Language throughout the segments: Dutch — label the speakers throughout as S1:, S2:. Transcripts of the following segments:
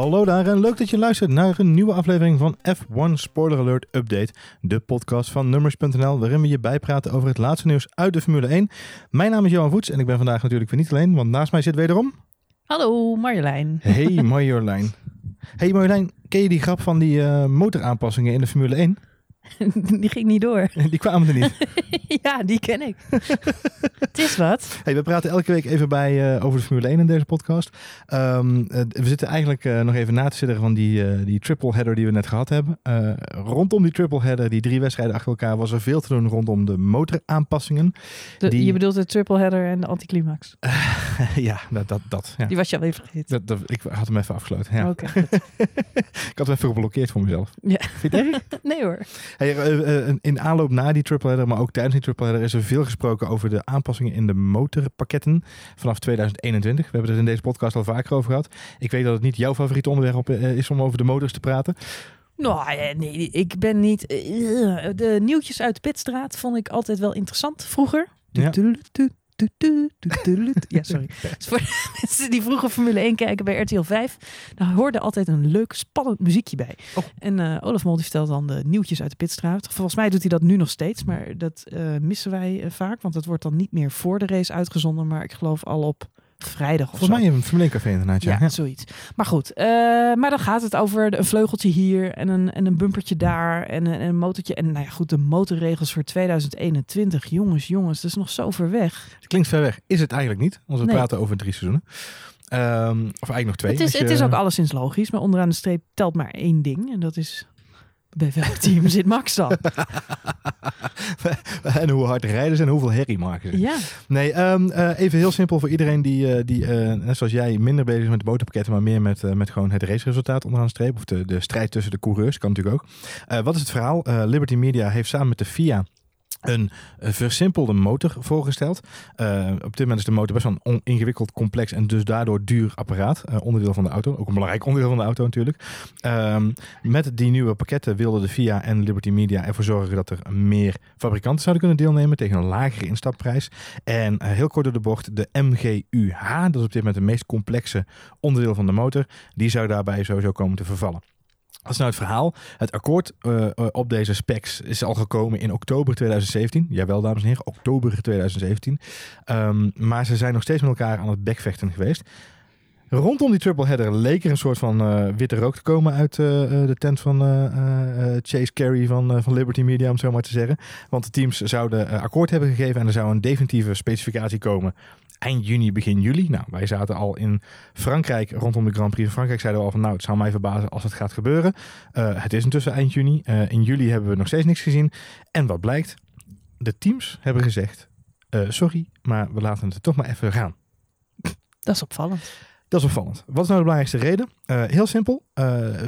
S1: Hallo daar en leuk dat je luistert naar een nieuwe aflevering van F1 Spoiler Alert Update, de podcast van Numbers.nl, waarin we je bijpraten over het laatste nieuws uit de Formule 1. Mijn naam is Johan Voets en ik ben vandaag natuurlijk weer niet alleen, want naast mij zit wederom...
S2: Hallo Marjolein.
S1: Hey Marjolein. Hey Marjolein, ken je die grap van die uh, motoraanpassingen in de Formule 1?
S2: Die ging niet door.
S1: Die kwamen er niet.
S2: ja, die ken ik. het is wat.
S1: Hey, we praten elke week even bij uh, over de Formule 1 in deze podcast. Um, uh, we zitten eigenlijk uh, nog even na te zitten van die, die triple header die we net gehad hebben. rondom die triple header, die drie wedstrijden achter elkaar, was er veel te doen rondom de motoraanpassingen.
S2: De,
S1: die...
S2: Je bedoelt de triple header en de anticlimax?
S1: ja, dat, dat, dat ja.
S2: Die was je al even vergeten.
S1: Dat, dat, ik had hem even afgesloten. Ja.
S2: Oké.
S1: ik had hem even geblokkeerd voor mezelf.
S2: Ja.
S1: Vind je het erg?
S2: nee hoor.
S1: Hey, uh, in aanloop na die triple header, maar ook tijdens die triple header, is er veel gesproken over de aanpassingen in de motorpakketten vanaf 2021. We hebben het in deze podcast al vaker over gehad. Ik weet dat het niet jouw favoriete onderwerp uh, is om over de motors te praten.
S2: Nou, nee, ik ben niet. de nieuwtjes uit de Pitstraat vond ik altijd wel interessant vroeger.
S1: Ja.
S2: Ja, sorry. Dus voor de mensen die vroeger Formule 1 kijken bij RTL 5, daar hoorde altijd een leuk, spannend muziekje bij.
S1: Oh.
S2: En uh, Olaf Mol die vertelt dan de nieuwtjes uit de pitstraat. Volgens mij doet hij dat nu nog steeds, maar dat uh, missen wij uh, vaak, want het wordt dan niet meer voor de race uitgezonden, maar ik geloof al op vrijdag of
S1: Volgens mij een Formule 1 café inderdaad, ja.
S2: Ja, zoiets. Maar goed, uh, maar dan gaat het over een vleugeltje hier en een, en een bumpertje daar en een, en een motortje. En nou ja, goed, de motorregels voor 2021. Jongens, jongens, dat is nog zo ver weg.
S1: Het klinkt ver weg. Is het eigenlijk niet, want we
S2: Nee.
S1: praten over drie seizoenen. Um, of eigenlijk nog twee.
S2: Het is,
S1: je-
S2: het is ook alleszins logisch, maar onderaan de streep telt maar één ding. En dat is, bij welk team zit Max dan?
S1: en hoe hard rijden ze en hoeveel herrie maken ze.
S2: Ja,
S1: Nee, um, uh, even heel simpel voor iedereen die, uh, die uh, net zoals jij, minder bezig is met de motorpakketten, maar meer met, met gewoon het raceresultaat onderaan de streep. Of de, de strijd tussen de coureurs, kan natuurlijk ook. wat is het verhaal? Liberty Media heeft samen met de FIA een versimpelde motor voorgesteld. Uh, op dit moment is de motor best wel een ingewikkeld, complex en dus daardoor duur apparaat. Uh, onderdeel van de auto. Ook een belangrijk onderdeel van de auto natuurlijk. Um, met die nieuwe pakketten wilden de FIA en Liberty Media ervoor zorgen dat er meer fabrikanten zouden kunnen deelnemen tegen een lagere instapprijs. En heel kort door de bocht, de MGUH, dat is op dit moment het meest complexe onderdeel van de motor, die zou daarbij sowieso komen te vervallen. Dat is nou het verhaal. Het akkoord uh, op deze specs is al gekomen in oktober 2017. Jawel, dames en heren, oktober 2017. Um, maar ze zijn nog steeds met elkaar aan het bekvechten geweest. Rondom die triple header leek er een soort van uh, witte rook te komen uit uh, de tent van Chase Carey van, van Liberty Media, om het zo maar te zeggen. Want de teams zouden akkoord hebben gegeven en er zou een definitieve specificatie komen eind juni, begin juli. Nou, wij zaten al in Frankrijk rondom de Grand Prix van Frankrijk. Zeiden we al van nou, het zou mij verbazen als het gaat gebeuren. Het is intussen eind juni. In juli hebben we nog steeds niks gezien. En wat blijkt? De teams hebben gezegd, sorry, maar we laten het toch maar even gaan.
S2: dat is opvallend.
S1: Dat is opvallend. Wat is nou de belangrijkste reden? heel simpel.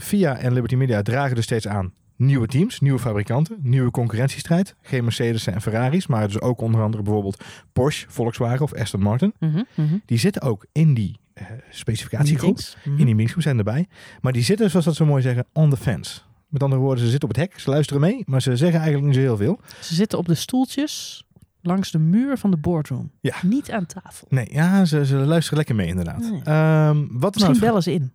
S1: FIA en Liberty Media dragen dus steeds aan nieuwe teams, nieuwe fabrikanten, nieuwe concurrentiestrijd. Geen Mercedes en Ferraris, maar dus ook onder andere bijvoorbeeld Porsche, Volkswagen of Aston Martin.
S2: Mm -hmm, mm -hmm.
S1: Die zitten ook in die uh, specificatiegroep,
S2: Mm -hmm.
S1: in die meetinggroep zijn erbij. Maar die zitten, zoals dat zo mooi zeggen, on the fence. Met andere woorden, ze zitten op het hek, ze luisteren mee, maar ze zeggen eigenlijk niet zo heel veel.
S2: Ze zitten op de stoeltjes langs de muur van de boardroom.
S1: Ja.
S2: Niet aan tafel.
S1: Nee, ja, ze, ze luisteren lekker mee inderdaad.
S2: Nee.
S1: Um, wat
S2: Misschien
S1: nou
S2: bellen ze in.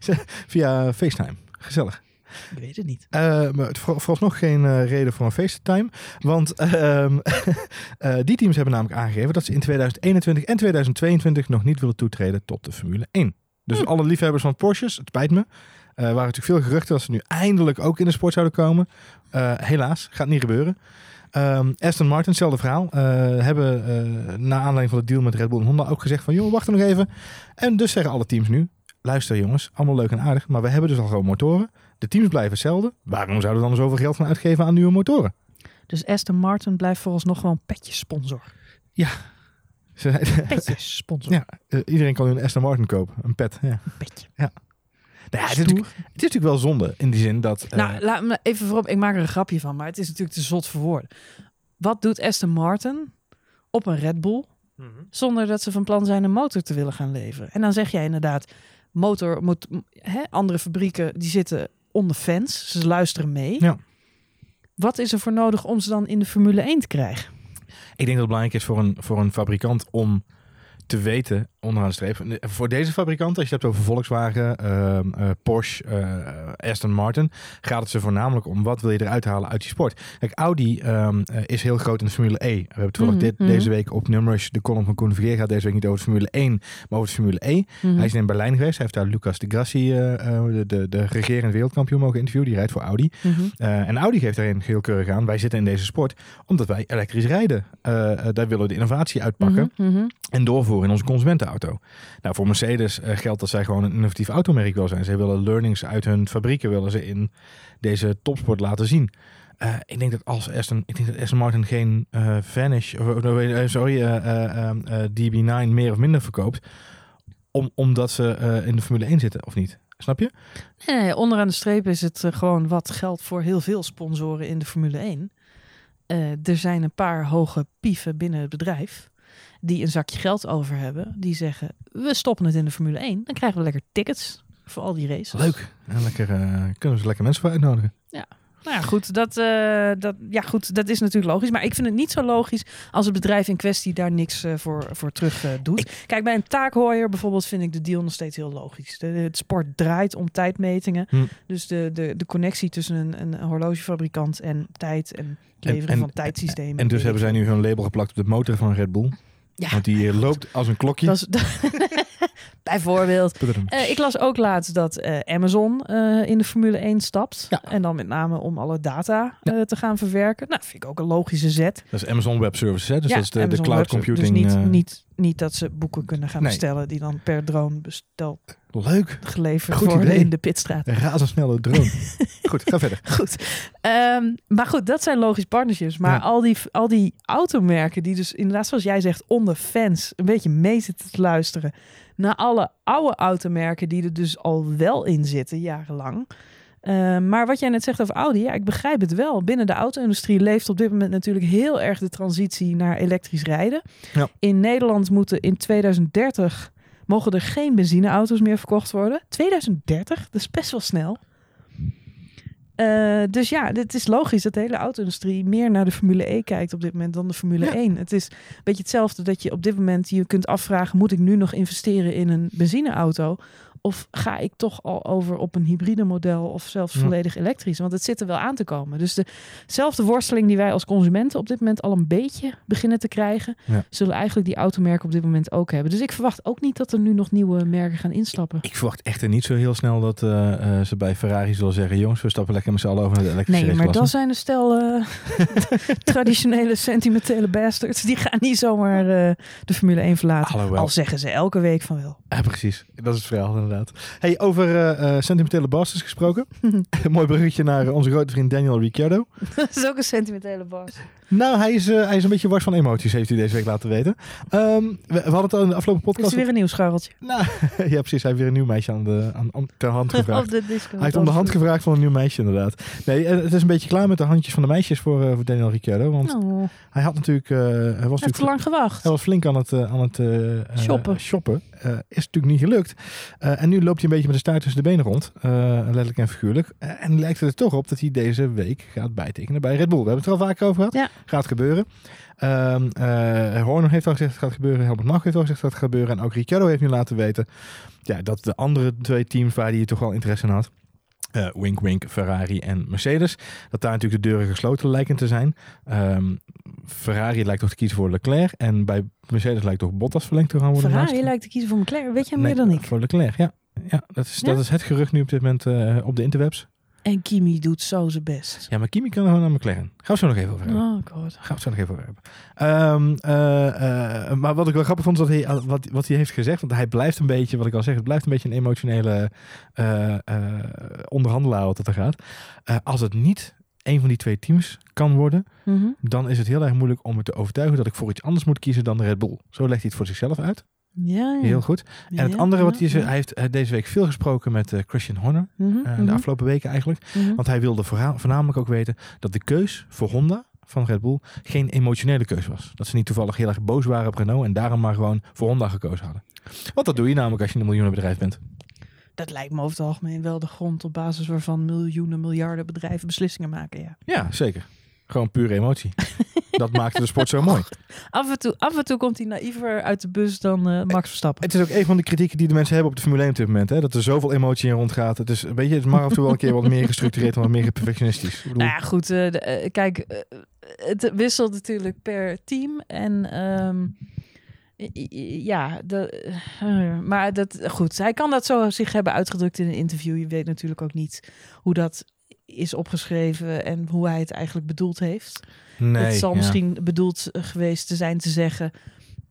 S1: Via FaceTime. Gezellig.
S2: Ik weet het niet.
S1: Uh, maar het vooralsnog geen uh, reden voor een FaceTime. Want uh, uh, die teams hebben namelijk aangegeven dat ze in 2021 en 2022 nog niet willen toetreden tot de Formule 1. Dus hm. alle liefhebbers van Porsches, het spijt me. Waren natuurlijk veel geruchten dat ze nu eindelijk ook in de sport zouden komen. helaas, gaat niet gebeuren. Um, Aston Martin, hetzelfde verhaal. hebben na aanleiding van de deal met Red Bull en Honda ook gezegd van... joh, wacht nog even. En dus zeggen alle teams nu... luister jongens, allemaal leuk en aardig... maar we hebben dus al gewoon motoren. De teams blijven hetzelfde. Waarom zouden we dan zoveel geld gaan uitgeven aan nieuwe motoren?
S2: Dus Aston Martin blijft vooralsnog gewoon petjes sponsor.
S1: Ja.
S2: Petjes sponsor.
S1: Ja, uh, iedereen kan nu een Aston Martin kopen. Een pet. Ja.
S2: Een petje.
S1: Ja. Nou ja, het, is het, is natuurlijk wel zonde in die zin dat...
S2: Uh... Nou, laat me even voorop. Ik maak er een grapje van, maar het is natuurlijk te zot voor woorden. Wat doet Aston Martin op een Red Bull... Mm -hmm. zonder dat ze van plan zijn een motor te willen gaan leveren? En dan zeg jij inderdaad... motor moet... Hè, andere fabrieken die zitten on the fence. Ze luisteren mee.
S1: Ja.
S2: Wat is er voor nodig om ze dan in de Formule 1 te krijgen?
S1: Ik denk dat het belangrijk is voor een, voor een fabrikant om te weten onderaan de streep. Eh, Voor deze fabrikanten, als je het hebt over Volkswagen, ehm, eh, Porsche, eh, Aston Martin, gaat het ze voornamelijk om wat wil je eruit halen uit die sport. Kijk, Audi ehm, eh, is heel groot in de Formule E. We hebben toevallig
S2: Mhm,
S1: dit,
S2: mhm.
S1: deze week op Numbers, de column van Koen Vergeer gaat deze week niet over de Formule 1, maar over de Formule E.
S2: Mhm.
S1: Hij is in Berlijn geweest. Hij heeft daar Lucas de Grassi, de, de, de regerend wereldkampioen, mogen interviewen. Die rijdt voor Audi. En Audi geeft daarin heel keurig aan. Wij zitten in deze sport omdat wij elektrisch rijden. Daar willen we de innovatie uitpakken en doorvoeren in onze consumentenauto. Nou, voor Mercedes eh, geldt dat zij gewoon een innovatief automerk wil zijn. Zij willen learnings uit hun fabrieken willen ze in deze topsport laten zien. Eh, ik denk dat als Aston, ik denk dat Aston Martin geen eh, Vanish, of, eh, sorry, eh, eh, eh, eh, DB9 meer of minder verkoopt, om, omdat ze in de Formule 1 zitten, of niet? Snap je?
S2: Nee, onderaan de streep is het gewoon wat geldt voor heel veel sponsoren in de Formule 1. Eh, er zijn een paar hoge pieven binnen het bedrijf die een zakje geld over hebben. Die zeggen, we stoppen het in de Formule 1. Dan krijgen we lekker tickets voor al die races.
S1: Leuk. En lekker, eh, kunnen we ze lekker mensen voor uitnodigen.
S2: Nou ja, goed dat, eh, dat, ja, goed, dat is natuurlijk logisch. Maar ik vind het niet zo logisch als het bedrijf in kwestie daar niks eh, voor, voor terug doet. Kijk, bij een taakhooier bijvoorbeeld vind ik de deal nog steeds heel logisch. De, het sport draait om tijdmetingen.
S1: Hm.
S2: Dus de, de, de connectie tussen een, een horlogefabrikant en tijd en leveren
S1: en-
S2: van tijdsystemen.
S1: En dus hebben zij nu hun label geplakt op de motor van Red Bull.
S2: Ja.
S1: Want die eh, loopt als een klokje.
S2: Dat is, bijvoorbeeld. Eh, ik las ook laatst dat eh, Amazon in de Formule 1 stapt.
S1: Ja.
S2: En dan met name om alle data
S1: Ja.
S2: te gaan verwerken. Nou, vind ik ook een logische zet.
S1: Dat is Amazon Web Services, hè? Dus
S2: Ja,
S1: dat is de, cloud
S2: Services.
S1: computing.
S2: Dus niet, niet, niet dat ze boeken kunnen gaan
S1: Nee.
S2: bestellen die dan per drone besteld,
S1: Leuk.
S2: geleverd
S1: Goed
S2: worden
S1: idee.
S2: in de pitstraat.
S1: Een razendsnelle drone. Goed, ga verder.
S2: Goed. Ehm, maar goed, dat zijn logisch partnerships. Maar
S1: Ja.
S2: al, die, al die automerken die dus inderdaad, zoals jij zegt, onder fans een beetje mee zitten te luisteren naar alle oude automerken die er dus al wel in zitten, jarenlang. Ehm, maar wat jij net zegt over Audi, ja, ik begrijp het wel. Binnen de auto-industrie leeft op dit moment natuurlijk heel erg de transitie naar elektrisch rijden.
S1: Ja.
S2: In Nederland moeten in 2030 mogen er geen benzineauto's meer verkocht worden. 2030, dat is best wel snel. Eh, dus ja, het is logisch dat de hele auto-industrie meer naar de Formule E kijkt op dit moment dan de Formule
S1: Ja.
S2: 1. Het is een beetje hetzelfde dat je op dit moment je kunt afvragen: moet ik nu nog investeren in een benzineauto? Of ga ik toch al over op een hybride model of zelfs volledig elektrisch? Want het zit er wel aan te komen. Dus dezelfde worsteling die wij als consumenten op dit moment al een beetje beginnen te krijgen,
S1: Ja.
S2: zullen eigenlijk die automerken op dit moment ook hebben. Dus ik verwacht ook niet dat er nu nog nieuwe merken gaan instappen.
S1: Ik verwacht echter niet zo heel snel dat eh, eh, ze bij Ferrari zullen zeggen... jongens, we stappen lekker met z'n allen over naar de elektrische
S2: Nee, maar dat
S1: raceklasse.
S2: zijn een stel eh, traditionele sentimentele bastards. Die gaan niet zomaar de Formule 1 verlaten.
S1: Alhoewel.
S2: Al zeggen ze elke week van wel.
S1: Ja, precies. Dat is het verhaal inderdaad. Hey, over eh, sentimentele bastards gesproken. een mooi bruggetje naar onze grote vriend Daniel Ricciardo.
S2: dat is ook een sentimentele bas.
S1: Nou, hij is, eh, hij is een beetje wars van emoties, heeft hij deze week laten weten. Ehm, we, we hadden het al in de afgelopen
S2: Is
S1: podcast...
S2: er weer een nieuw scharreltje?
S1: Nou, ja, precies. Hij heeft weer een nieuw meisje aan de, aan, aan- ter hand gevraagd. Hij heeft om de hand gevraagd van een nieuw meisje, inderdaad. Nee, eh, het is een beetje klaar met de handjes van de meisjes voor, eh, voor Daniel Ricciardo. Want
S2: Oh,
S1: hij had natuurlijk... hij, was
S2: heeft
S1: natuurlijk
S2: te lang gewacht.
S1: hij was flink aan het, aan het
S2: Shoppen.
S1: shoppen. Is natuurlijk niet gelukt. En nu loopt hij een beetje met de staart tussen de benen rond. letterlijk en figuurlijk. En lijkt het er toch op dat hij deze week gaat bijtekenen bij Red Bull. We hebben het er al vaker over gehad.
S2: Ja.
S1: Gaat gebeuren. Ehm eh, Horner heeft al gezegd dat het gaat gebeuren. Helmut Marko heeft al gezegd dat het gaat gebeuren. En ook Ricciardo heeft nu laten weten ja, dat de andere twee teams waar hij toch wel interesse in had. eh, wink wink, Ferrari en Mercedes. Dat daar natuurlijk de deuren gesloten lijken te zijn. Ehm, Ferrari lijkt toch te kiezen voor Leclerc. En bij Mercedes lijkt toch Bottas verlengd te gaan worden.
S2: Ferrari
S1: naast-
S2: lijkt te kiezen voor McLaren. Weet jij
S1: Nee,
S2: meer dan ik?
S1: Voor Leclerc, ja. Ja, dat is, dat is het gerucht nu op dit moment eh, op de interwebs.
S2: En Kimi doet zo zijn best.
S1: Ja, maar Kimi kan gewoon naar McLaren. Gaan we zo nog even over hebben.
S2: Oh god.
S1: Gaan we zo nog even over hebben. Ehm, eh, eh, maar wat ik wel grappig vond, is dat hij, eh, wat, wat hij heeft gezegd. Want hij blijft een beetje, wat ik al zeg, het blijft een beetje een emotionele onderhandelaar wat het er gaat. Als het niet een van die twee teams kan worden,
S2: Mhm.
S1: dan is het heel erg moeilijk om me te overtuigen dat ik voor iets anders moet kiezen dan de Red Bull. Zo legt hij het voor zichzelf uit.
S2: Ja, ja.
S1: Heel goed. En het andere wat hij
S2: ja.
S1: hij heeft eh, deze week veel gesproken met eh, Christian Horner.
S2: Mhm,
S1: eh,
S2: mhm,
S1: De afgelopen weken eigenlijk.
S2: mhm.
S1: Want hij wilde vooral- voornamelijk ook weten dat de keus voor Honda van Red Bull geen emotionele keus was. Dat ze niet toevallig heel erg boos waren op Renault en daarom maar gewoon voor Honda gekozen hadden. Want dat doe je namelijk als je een miljoenenbedrijf bent.
S2: Dat lijkt me over het algemeen wel de grond op basis waarvan miljoenen, miljarden bedrijven beslissingen maken. Ja.
S1: Ja, zeker. Gewoon pure emotie. dat maakte de sport zo mooi.
S2: Af en toe, af en toe komt hij naïver uit de bus dan eh, Max Verstappen.
S1: Het is ook een van de kritieken die de mensen hebben op de Formule 1 op dit moment. Hè? Dat er zoveel emotie in rondgaat. Het is, weet je, het mag af en toe wel een keer wat meer gestructureerd en wat meer perfectionistisch. Bedoel,
S2: Nou ja, goed. eh, de- eh, kijk, eh, het wisselt natuurlijk per team. En ehm, ja, de, eh, maar dat, goed. Hij kan dat zo zich hebben uitgedrukt in een interview. Je weet natuurlijk ook niet hoe dat is opgeschreven en hoe hij het eigenlijk bedoeld heeft.
S1: nee,
S2: het zal
S1: ja.
S2: misschien bedoeld eh, geweest te zijn te zeggen.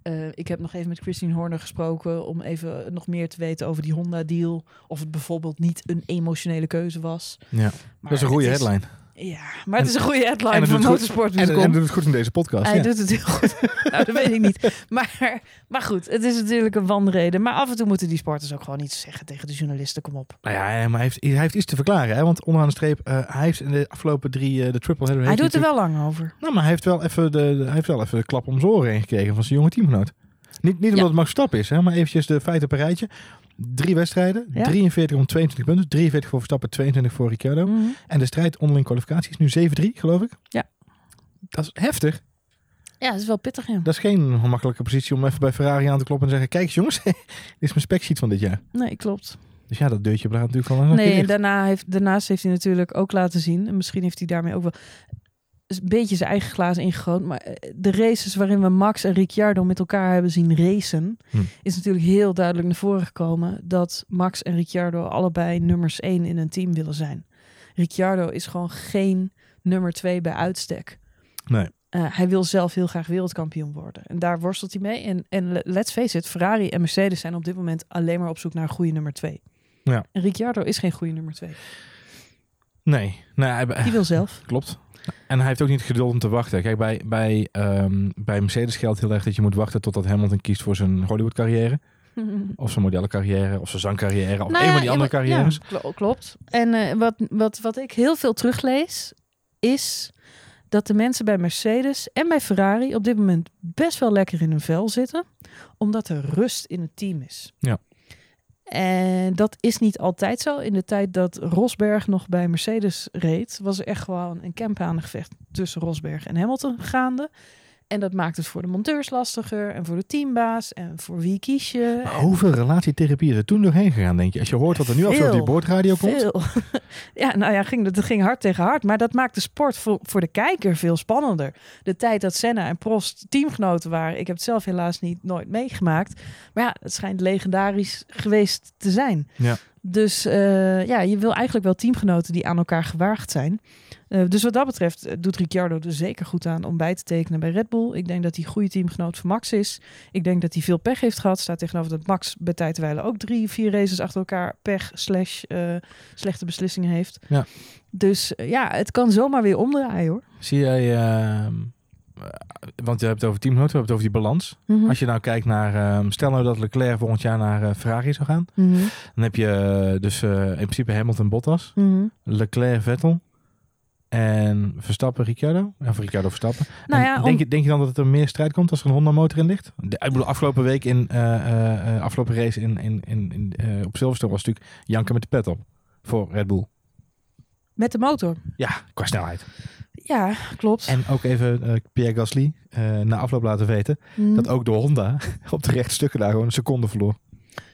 S2: eh, ik heb nog even met Christine Horner gesproken om even nog meer te weten over die Honda-deal. Of het bijvoorbeeld niet een emotionele keuze was.
S1: Ja,
S2: Maar
S1: dat is een goede headline.
S2: Ja, maar het is een goede headline van
S1: doet goed.
S2: motorsport.com.
S1: En, en doet het goed in deze podcast.
S2: Hij
S1: ja.
S2: doet het heel goed. nou, dat weet ik niet. Maar, maar goed, het is natuurlijk een wanreden. Maar af en toe moeten die sporters ook gewoon iets zeggen tegen de journalisten. Kom op.
S1: Nou ja, maar hij heeft, hij heeft iets te verklaren. Hè? Want onderaan de streep, eh, hij heeft in de afgelopen drie, eh, de triple header...
S2: Hij doet er wel lang over.
S1: Nou, maar hij heeft wel even de, de- hij heeft wel even de klap om zijn oren heen gekregen van zijn jonge teamgenoot. Niet, niet omdat
S2: Ja.
S1: het Max Verstappen is, hè, maar eventjes de feiten op een rijtje. Drie wedstrijden,
S2: Ja.
S1: 43 om 22 punten. 43 voor Verstappen, 22 voor Ricciardo.
S2: Mhm.
S1: En de strijd onderling kwalificatie is nu 7-3, geloof ik.
S2: Ja.
S1: Dat is heftig.
S2: Ja, dat is wel pittig, ja.
S1: Dat is geen gemakkelijke positie om even bij Ferrari aan te kloppen en zeggen... Kijk eens, jongens, dit is mijn specsheet van dit jaar.
S2: Nee, klopt.
S1: Dus ja, dat deurtje blijft natuurlijk van een
S2: Nee, en daarna heeft, daarnaast heeft hij natuurlijk ook laten zien, en misschien heeft hij daarmee ook wel een beetje zijn eigen glazen ingegooid, maar eh, de races waarin we Max en Ricciardo met elkaar hebben zien racen,
S1: Hm.
S2: is natuurlijk heel duidelijk naar voren gekomen dat Max en Ricciardo allebei nummers één in een team willen zijn. Ricciardo is gewoon geen nummer twee bij uitstek.
S1: Nee.
S2: Eh, hij wil zelf heel graag wereldkampioen worden. En daar worstelt hij mee. En, en le- let's face it, Ferrari en Mercedes zijn op dit moment alleen maar op zoek naar een goede nummer twee.
S1: Ja.
S2: En Ricciardo is geen goede nummer twee.
S1: Nee, nee hij,
S2: Die wil zelf.
S1: Klopt. En hij heeft ook niet het geduld om te wachten. Kijk, bij, bij, ehm, bij Mercedes geldt heel erg dat je moet wachten totdat Hamilton kiest voor zijn Hollywood carrière. Of zijn modellencarrière, of zijn zangcarrière, of
S2: Nou
S1: een van die andere carrières.
S2: ja, klo- klopt. En eh, wat, wat, wat ik heel veel teruglees, is dat de mensen bij Mercedes en bij Ferrari op dit moment best wel lekker in hun vel zitten, omdat er rust in het team is.
S1: Ja.
S2: En dat is niet altijd zo. In de tijd dat Rosberg nog bij Mercedes reed, was er echt gewoon een campaangevecht tussen Rosberg en Hamilton gaande. En dat maakt het voor de monteurs lastiger en voor de teambaas en voor wie kies je.
S1: Maar hoeveel relatietherapie is er toen doorheen gegaan, denk je? Als je hoort wat er nu af op die boordradio komt.
S2: Veel. ja, nou ja, ging, dat ging hard tegen hard. Maar dat maakt de sport voor, voor de kijker veel spannender. De tijd dat Senna en Prost teamgenoten waren. Ik heb het zelf helaas niet nooit meegemaakt. Maar ja, het schijnt legendarisch geweest te zijn.
S1: Ja.
S2: Dus eh, ja, je wil eigenlijk wel teamgenoten die aan elkaar gewaagd zijn. Eh, dus wat dat betreft eh, doet Ricciardo er zeker goed aan om bij te tekenen bij Red Bull. Ik denk dat hij goede teamgenoot van Max is. Ik denk dat hij veel pech heeft gehad. Staat tegenover dat Max bij tijdwijlen ook drie, vier races achter elkaar pech slash eh, slechte beslissingen heeft.
S1: Ja.
S2: Dus ja, het kan zomaar weer omdraaien hoor.
S1: Zie jij, ehm, eh, want je hebt het over teamgenoten, we hebben het over die balans.
S2: Mhm.
S1: Als je nou kijkt naar, ehm, stel nou dat Leclerc volgend jaar naar Ferrari zou gaan.
S2: Mhm.
S1: Dan heb je dus in principe Hamilton Bottas,
S2: Mhm.
S1: Leclerc Vettel en Verstappen Ricciardo. Of Ricciardo Verstappen.
S2: Nou ja, om-
S1: denk, je, denk je dan dat er meer strijd komt als er een Honda motor in ligt? De, ik bedoel, afgelopen week in eh, afgelopen race in, in, in, in, op Silverstone was natuurlijk janken met de pet op voor Red Bull.
S2: met de motor.
S1: Ja, qua snelheid.
S2: Ja, klopt.
S1: En ook even Pierre Gasly na afloop laten weten
S2: Mhm.
S1: dat ook de Honda op de rechte stukken daar gewoon een seconde verloor.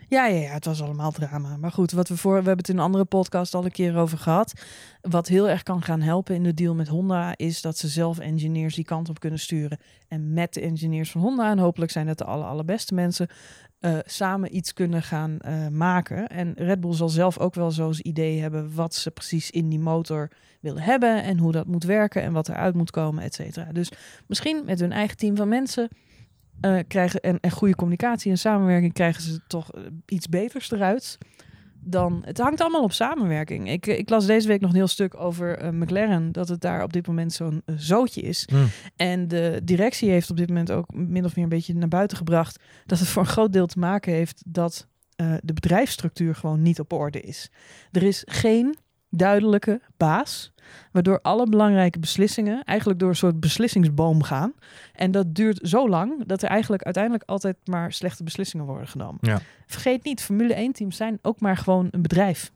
S2: Ja, ja, ja, het was allemaal drama. Maar goed, wat we voor, we hebben het in een andere podcast al een keer over gehad. Wat heel erg kan gaan helpen in de deal met Honda is dat ze zelf engineers die kant op kunnen sturen. En met de engineers van Honda, en hopelijk zijn dat de alle, allerbeste mensen, eh, samen iets kunnen gaan eh, maken. En Red Bull zal zelf ook wel zo'n idee hebben wat ze precies in die motor willen hebben en hoe dat moet werken en wat eruit moet komen, et cetera. Dus misschien met hun eigen team van mensen eh, krijgen en, en goede communicatie en samenwerking krijgen ze toch eh, iets beters eruit. Dan, het hangt allemaal op samenwerking. Ik, eh, ik las deze week nog een heel stuk over McLaren, dat het daar op dit moment zo'n zootje is. En de directie heeft op dit moment ook min of meer een beetje naar buiten gebracht dat het voor een groot deel te maken heeft dat de bedrijfsstructuur gewoon niet op orde is. Er is geen duidelijke baas, waardoor alle belangrijke beslissingen eigenlijk door een soort beslissingsboom gaan. En dat duurt zo lang dat er eigenlijk uiteindelijk altijd maar slechte beslissingen worden genomen.
S1: Ja.
S2: Vergeet niet, Formule 1 teams zijn ook maar gewoon een bedrijf.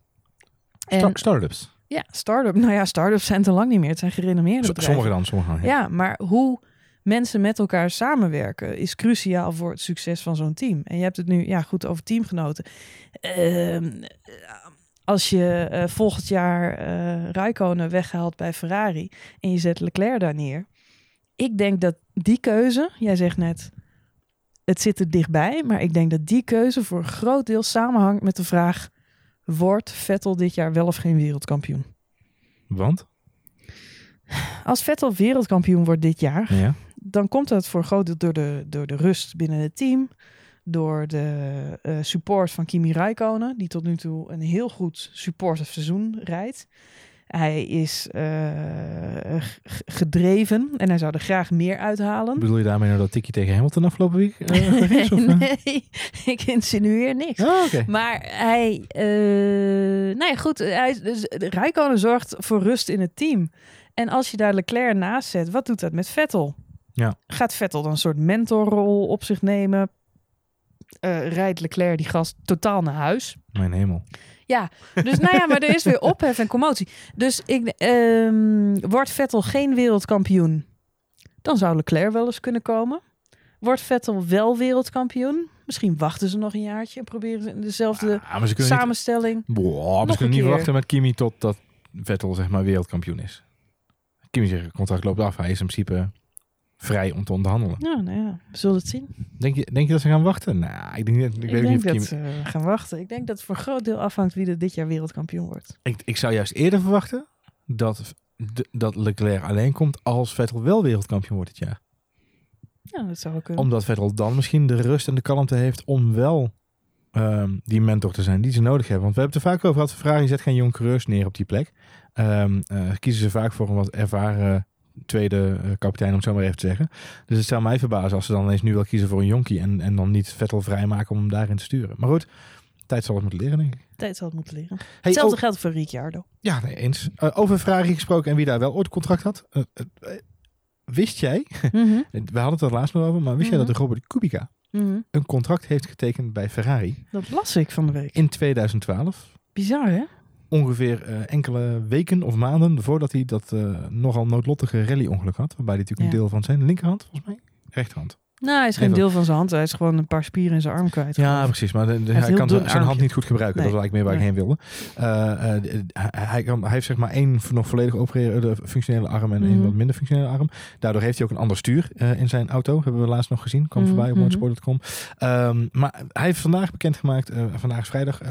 S2: En
S1: startups.
S2: Ja, start-up. Nou ja, start-ups zijn te lang niet meer. Het zijn gerenommeerde bedrijven.
S1: Sommigen dan, sommigen dan.
S2: Ja, maar hoe mensen met elkaar samenwerken is cruciaal voor het succes van zo'n team. En je hebt het nu, ja, goed over teamgenoten. Ehm, als je eh, volgend jaar eh Räikkönen weghaalt bij Ferrari en je zet Leclerc daar neer. Ik denk dat die keuze, jij zegt net, het zit er dichtbij, maar ik denk dat die keuze voor een groot deel samenhangt met de vraag: wordt Vettel dit jaar wel of geen wereldkampioen?
S1: Want?
S2: Als Vettel wereldkampioen wordt dit jaar,
S1: Ja.
S2: dan komt dat voor een groot deel door de, door de rust binnen het team. Door de eh, support van Kimi Räikkönen, die tot nu toe een heel goed supportive seizoen rijdt. Hij is eh, gedreven en hij zou er graag meer uithalen.
S1: Bedoel je daarmee nou dat Tikkie tegen Hamilton afgelopen week eh, is? Of,
S2: nee, ik insinueer niks.
S1: Oh.
S2: Maar hij, eh nou ja, goed, hij, dus, Räikkönen zorgt voor rust in het team. En als je daar Leclerc naast zet, wat doet dat met Vettel?
S1: Ja.
S2: Gaat Vettel dan een soort mentorrol op zich nemen? Eh, rijdt Leclerc die gast totaal naar huis?
S1: Mijn hemel.
S2: Dus nou ja, maar er is weer ophef en commotie. Dus ik, ehm, wordt Vettel geen wereldkampioen, dan zou Leclerc wel eens kunnen komen. Wordt Vettel wel wereldkampioen? Misschien wachten ze nog een jaartje en proberen ze in dezelfde
S1: Ah, ze
S2: samenstelling.
S1: niet, Boah, ze kunnen niet wachten met Kimi totdat Vettel zeg maar wereldkampioen is. Kimi zegt contract loopt af. Hij is in principe vrij om te onderhandelen.
S2: Ja, nou ja, we zullen het zien.
S1: Denk je, denk je dat ze gaan wachten? Nou, ik denk, niet- ik,
S2: Ik,
S1: weet
S2: denk
S1: niet of
S2: dat
S1: Kimi...
S2: ze gaan wachten. Ik denk dat het voor een groot deel afhangt wie er dit jaar wereldkampioen wordt.
S1: Ik, ik zou juist eerder verwachten dat, dat Leclerc alleen komt als Vettel wel wereldkampioen wordt dit jaar.
S2: Ja, dat zou wel kunnen.
S1: Omdat Vettel dan misschien de rust en de kalmte heeft om wel ehm, die mentor te zijn die ze nodig hebben. Want we hebben het er vaak over gehad. Ferrari zet geen jong coureurs neer op die plek. Ehm, eh, kiezen ze vaak voor een wat ervaren tweede eh, kapitein, om het zo maar even te zeggen. Dus het zou mij verbazen als ze dan ineens nu wel kiezen voor een jonkie en, en dan niet Vettel vrijmaken om hem daarin te sturen. Maar goed, tijd zal het moeten leren, denk ik.
S2: Tijd zal het moeten leren.
S1: Hey,
S2: Hetzelfde geldt voor Ricciardo.
S1: ja, nee, eens. Eh, over Ferrari gesproken en wie daar wel ooit contract had. Eh, wist jij,
S2: Mhm,
S1: we hadden het er laatst nog over, maar wist jij
S2: Mhm.
S1: dat Robert Kubica
S2: mhm.
S1: een contract heeft getekend bij Ferrari
S2: Dat las ik van de week.
S1: in 2012?
S2: Bizar, hè?
S1: Ongeveer eh, enkele weken of maanden voordat hij dat eh, nogal noodlottige rally-ongeluk had. Waarbij hij natuurlijk
S2: Ja.
S1: een deel van zijn linkerhand, volgens mij, rechterhand.
S2: Nou, hij is geen deel van zijn hand. Hij is gewoon een paar spieren in zijn arm kwijt.
S1: Ja, precies. Maar de- de-
S2: heeft
S1: hij kan zijn hand niet goed gebruiken.
S2: Nee.
S1: Dat is eigenlijk meer waar ik heen wilde. Eh, eh, hij, hij kan, hij heeft zeg maar één nog volledig functionele arm en één
S2: Mhm.
S1: wat minder functionele arm. Daardoor heeft hij ook een ander stuur eh, in zijn auto. Hebben we laatst nog gezien. Kwam voorbij op
S2: mhm.
S1: motorsport.com. Ehm, maar hij heeft vandaag bekendgemaakt, vandaag is vrijdag,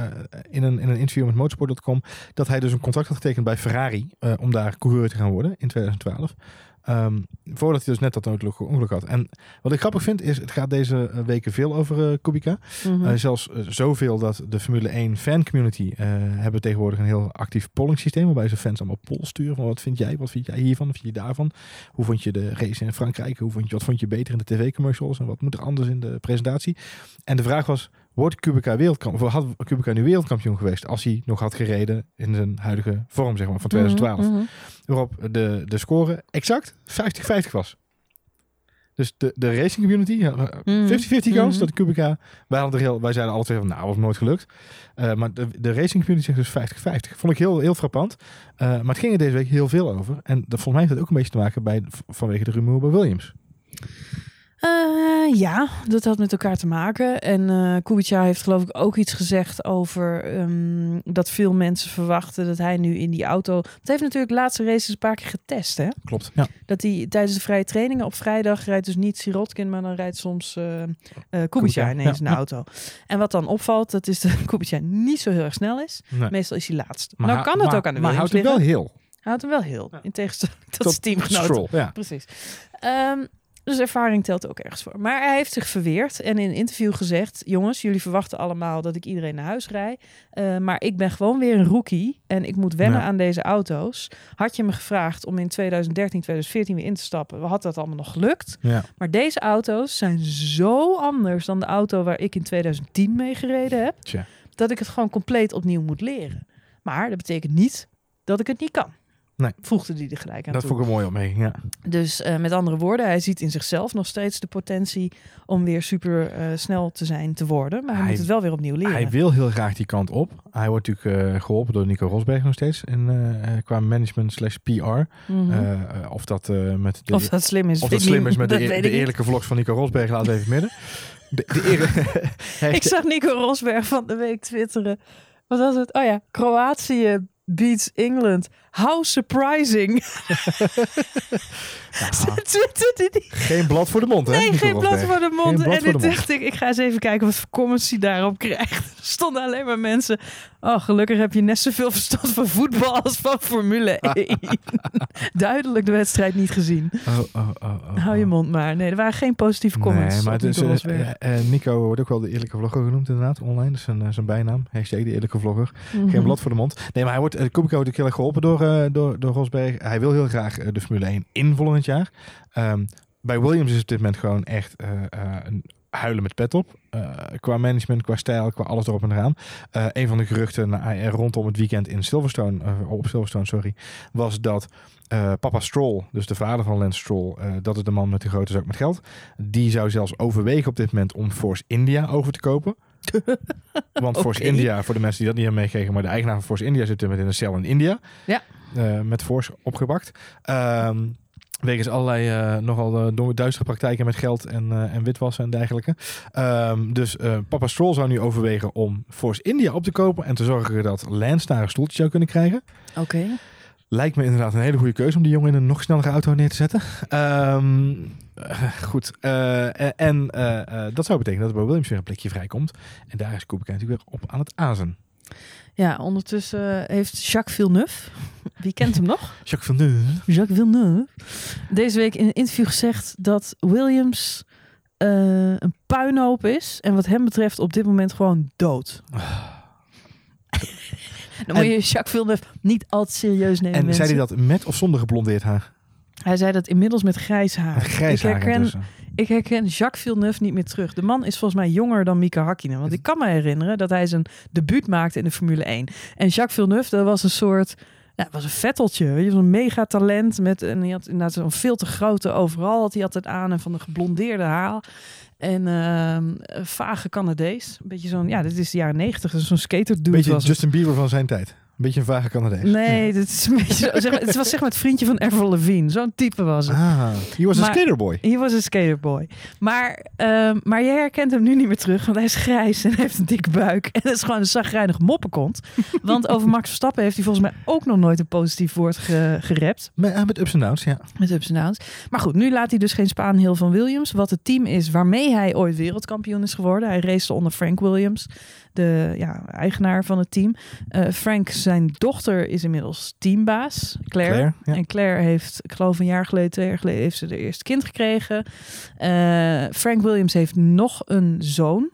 S1: in, een, in een interview met motorsport.com, dat hij dus een contract had getekend bij Ferrari om daar coureur te gaan worden in 2012. Ehm, voordat hij dus net dat ongeluk had. En wat ik grappig vind is, het gaat deze eh, weken veel over eh, Kubica.
S2: Mhm.
S1: Eh, zelfs zoveel dat de Formule 1 fan community hebben tegenwoordig een heel actief polling systeem. Waarbij ze fans allemaal polls sturen. Van wat vind jij? Wat vind jij hiervan? Wat vind je daarvan? Hoe vond je de race in Frankrijk? Hoe vond je, wat vond je beter in de tv-commercials? En wat moet er anders in de presentatie? En de vraag was, wordt Kubica wereldkampioen? Had Kubica nu wereldkampioen geweest als hij nog had gereden in zijn huidige vorm, zeg maar, van 2012?
S2: Mhm, mhm.
S1: Waarop de, de score exact 50-50 was. Dus de, de racing community, eh, 50-50 kans
S2: Mhm.
S1: dat Kubica... Wij, hadden er heel, wij zeiden alle twee van, nou, was nooit gelukt. Eh, maar de, de racing community zegt dus 50-50. Vond ik heel, heel frappant. Eh, maar het ging er deze week heel veel over. En dat, volgens mij heeft dat ook een beetje te maken bij, vanwege de rumoer bij Williams.
S2: Eh, ja, dat had met elkaar te maken. En eh Kubica heeft geloof ik ook iets gezegd over ehm, dat veel mensen verwachten dat hij nu in die auto... Het heeft natuurlijk de laatste races een paar keer getest, hè?
S1: Klopt. Ja.
S2: Dat hij tijdens de vrije trainingen op vrijdag rijdt dus niet Sirotkin, maar dan rijdt soms eh eh, Kubica ineens
S1: ja.
S2: in de auto. En wat dan opvalt, dat is dat Kubica niet zo heel erg snel is.
S1: Nee.
S2: Meestal is hij laatst. nou
S1: hij-
S2: kan dat
S1: maar-
S2: ook aan de
S1: Maar houdt hem wel heel.
S2: Houdt hem wel heel, in tegenstelling tot,
S1: Tot
S2: zijn teamgenoten.
S1: Stroll, ja.
S2: Precies. Ehm, dus ervaring telt ook ergens voor. Maar hij heeft zich verweerd en in een interview gezegd: Jongens, jullie verwachten allemaal dat ik iedereen naar huis rij. eh, maar ik ben gewoon weer een rookie en ik moet wennen
S1: Ja.
S2: aan deze auto's. Had je me gevraagd om in 2013, 2014 weer in te stappen, had dat allemaal nog gelukt.
S1: Ja.
S2: Maar deze auto's zijn zo anders dan de auto waar ik in 2010 mee gereden heb,
S1: Tja.
S2: dat ik het gewoon compleet opnieuw moet leren. Maar dat betekent niet dat ik het niet kan.
S1: Nee.
S2: Voegde hij er gelijk aan
S1: Dat
S2: toe.
S1: vond ik een mooie opmerking, ja.
S2: Dus eh, met andere woorden, hij ziet in zichzelf nog steeds de potentie om weer super eh, snel te zijn te worden. Maar hij,
S1: Hij-
S2: moet het wel weer opnieuw leren.
S1: Hij wil heel graag die kant op. Hij wordt natuurlijk eh, geholpen door Nico Rosberg nog steeds. In, qua management slash PR.
S2: Mhm.
S1: Of dat met de,
S2: of dat slim is.
S1: of dat slim is met de, eerlijke vlogs van Nico Rosberg. Laat even midden. De,
S2: Ik zag Nico Rosberg van de week twitteren. Wat was het? Oh ja, Kroatië beats England. How surprising.
S1: Geen blad voor de mond, hè?
S2: Nee, geen blad voor de mond.
S1: Geen
S2: en
S1: mond.
S2: dacht ik, ik ga eens even kijken wat voor comments hij daarop krijgt. Er stonden alleen maar mensen. Oh, gelukkig heb je net zoveel verstand van voetbal als van Formule 1. Duidelijk de wedstrijd niet gezien.
S1: Oh, oh, oh, oh,
S2: Hou je
S1: oh.
S2: mond maar. Nee, er waren geen positieve comments.
S1: Nee, maar het is,
S2: Nico
S1: wordt ook wel de eerlijke vlogger genoemd inderdaad, online. Dat is zijn, eh, zijn bijnaam. Hashtag de eerlijke vlogger. Geen
S2: Mhm.
S1: blad voor de mond. Nee, maar hij wordt, uh, Kubica wordt ook heel erg geholpen door, eh, door, door Rosberg. Hij wil heel graag eh, de Formule 1 in volgend jaar. Ehm, bij Williams is op dit moment gewoon echt eh, eh, een huilen met pet op. Eh, qua management, qua stijl, qua alles erop en eraan. Eh, een van de geruchten eh, rondom het weekend in Silverstone, op Silverstone, sorry, was dat papa Stroll, dus de vader van Lance Stroll, dat is de man met de grote zak met geld. Die zou zelfs overwegen op dit moment om Force India over te kopen. Want Force. India, voor de mensen die dat niet hebben meegekregen, maar de eigenaar van Force India zit met in een cel in India.
S2: Ja.
S1: Met Force opgebakt. Ehm wegens allerlei eh, nogal uh, duistere praktijken met geld en, eh, en witwassen en dergelijke. Ehm, dus papa Stroll zou nu overwegen om Force India op te kopen en te zorgen dat Lance daar een stoeltje zou kunnen krijgen.
S2: Oké.
S1: Lijkt me inderdaad een hele goede keuze om die jongen in een nog snellere auto neer te zetten. Ehm, eh, goed. En dat zou betekenen dat er bij Williams weer een plekje vrijkomt. En daar is Kubica natuurlijk weer op aan het azen.
S2: Ja, ondertussen heeft Jacques Villeneuve, wie kent hem nog?
S1: Jacques Villeneuve.
S2: Jacques Villeneuve, deze week in een interview gezegd dat Williams eh, een puinhoop is. En wat hem betreft op dit moment gewoon dood. Dan moet je Jacques Villeneuve niet al te serieus nemen.
S1: En
S2: mensen.
S1: zei hij dat met of zonder geblondeerd haar?
S2: Hij zei dat inmiddels met grijs haar.
S1: Grijs
S2: ik,
S1: haar
S2: herken,
S1: intussen.
S2: Ik herken Jacques Villeneuve niet meer terug. De man is volgens mij jonger dan Mika Hakkinen. Want ik kan me herinneren dat hij zijn debuut maakte in de Formule 1. En Jacques Villeneuve, dat was een soort... Ja, was een vetteltje, weet je, zo'n mega talent met en hij had inderdaad zo'n veel te grote overal had hij altijd aan en van de geblondeerde haar en ehm, een vage Canadees, een beetje zo'n ja, dit is de jaren negentig, zo'n skater dude
S1: Beetje
S2: was.
S1: Justin Bieber van zijn tijd. Een beetje een vage Canadees.
S2: Nee, dit is een beetje zo, zeg het was zeg maar het vriendje van Avril Lavigne, zo'n type was het.
S1: Ah, he was a
S2: Maar-
S1: skaterboy.
S2: He was a skaterboy. Maar, ehm, maar jij herkent hem nu niet meer terug, want hij is grijs en heeft een dikke buik. En dat is gewoon een zagrijnig moppenkont. Want over Max Verstappen heeft hij volgens mij ook nog nooit een positief woord ge gerept.
S1: Met, ah, met ups en downs, ja.
S2: Met ups en downs. Maar goed, nu laat hij dus geen Spaanheel van Williams. Wat het team is waarmee hij ooit wereldkampioen is geworden. Hij race onder Frank Williams, de ja, eigenaar van het team. Eh, Frank, zijn dochter, is inmiddels teambaas, Claire.
S1: Claire, ja.
S2: En Claire heeft, ik geloof een jaar geleden, twee jaar geleden, heeft ze de eerste kind gekregen. Eh, Frank Williams heeft nog een zoon.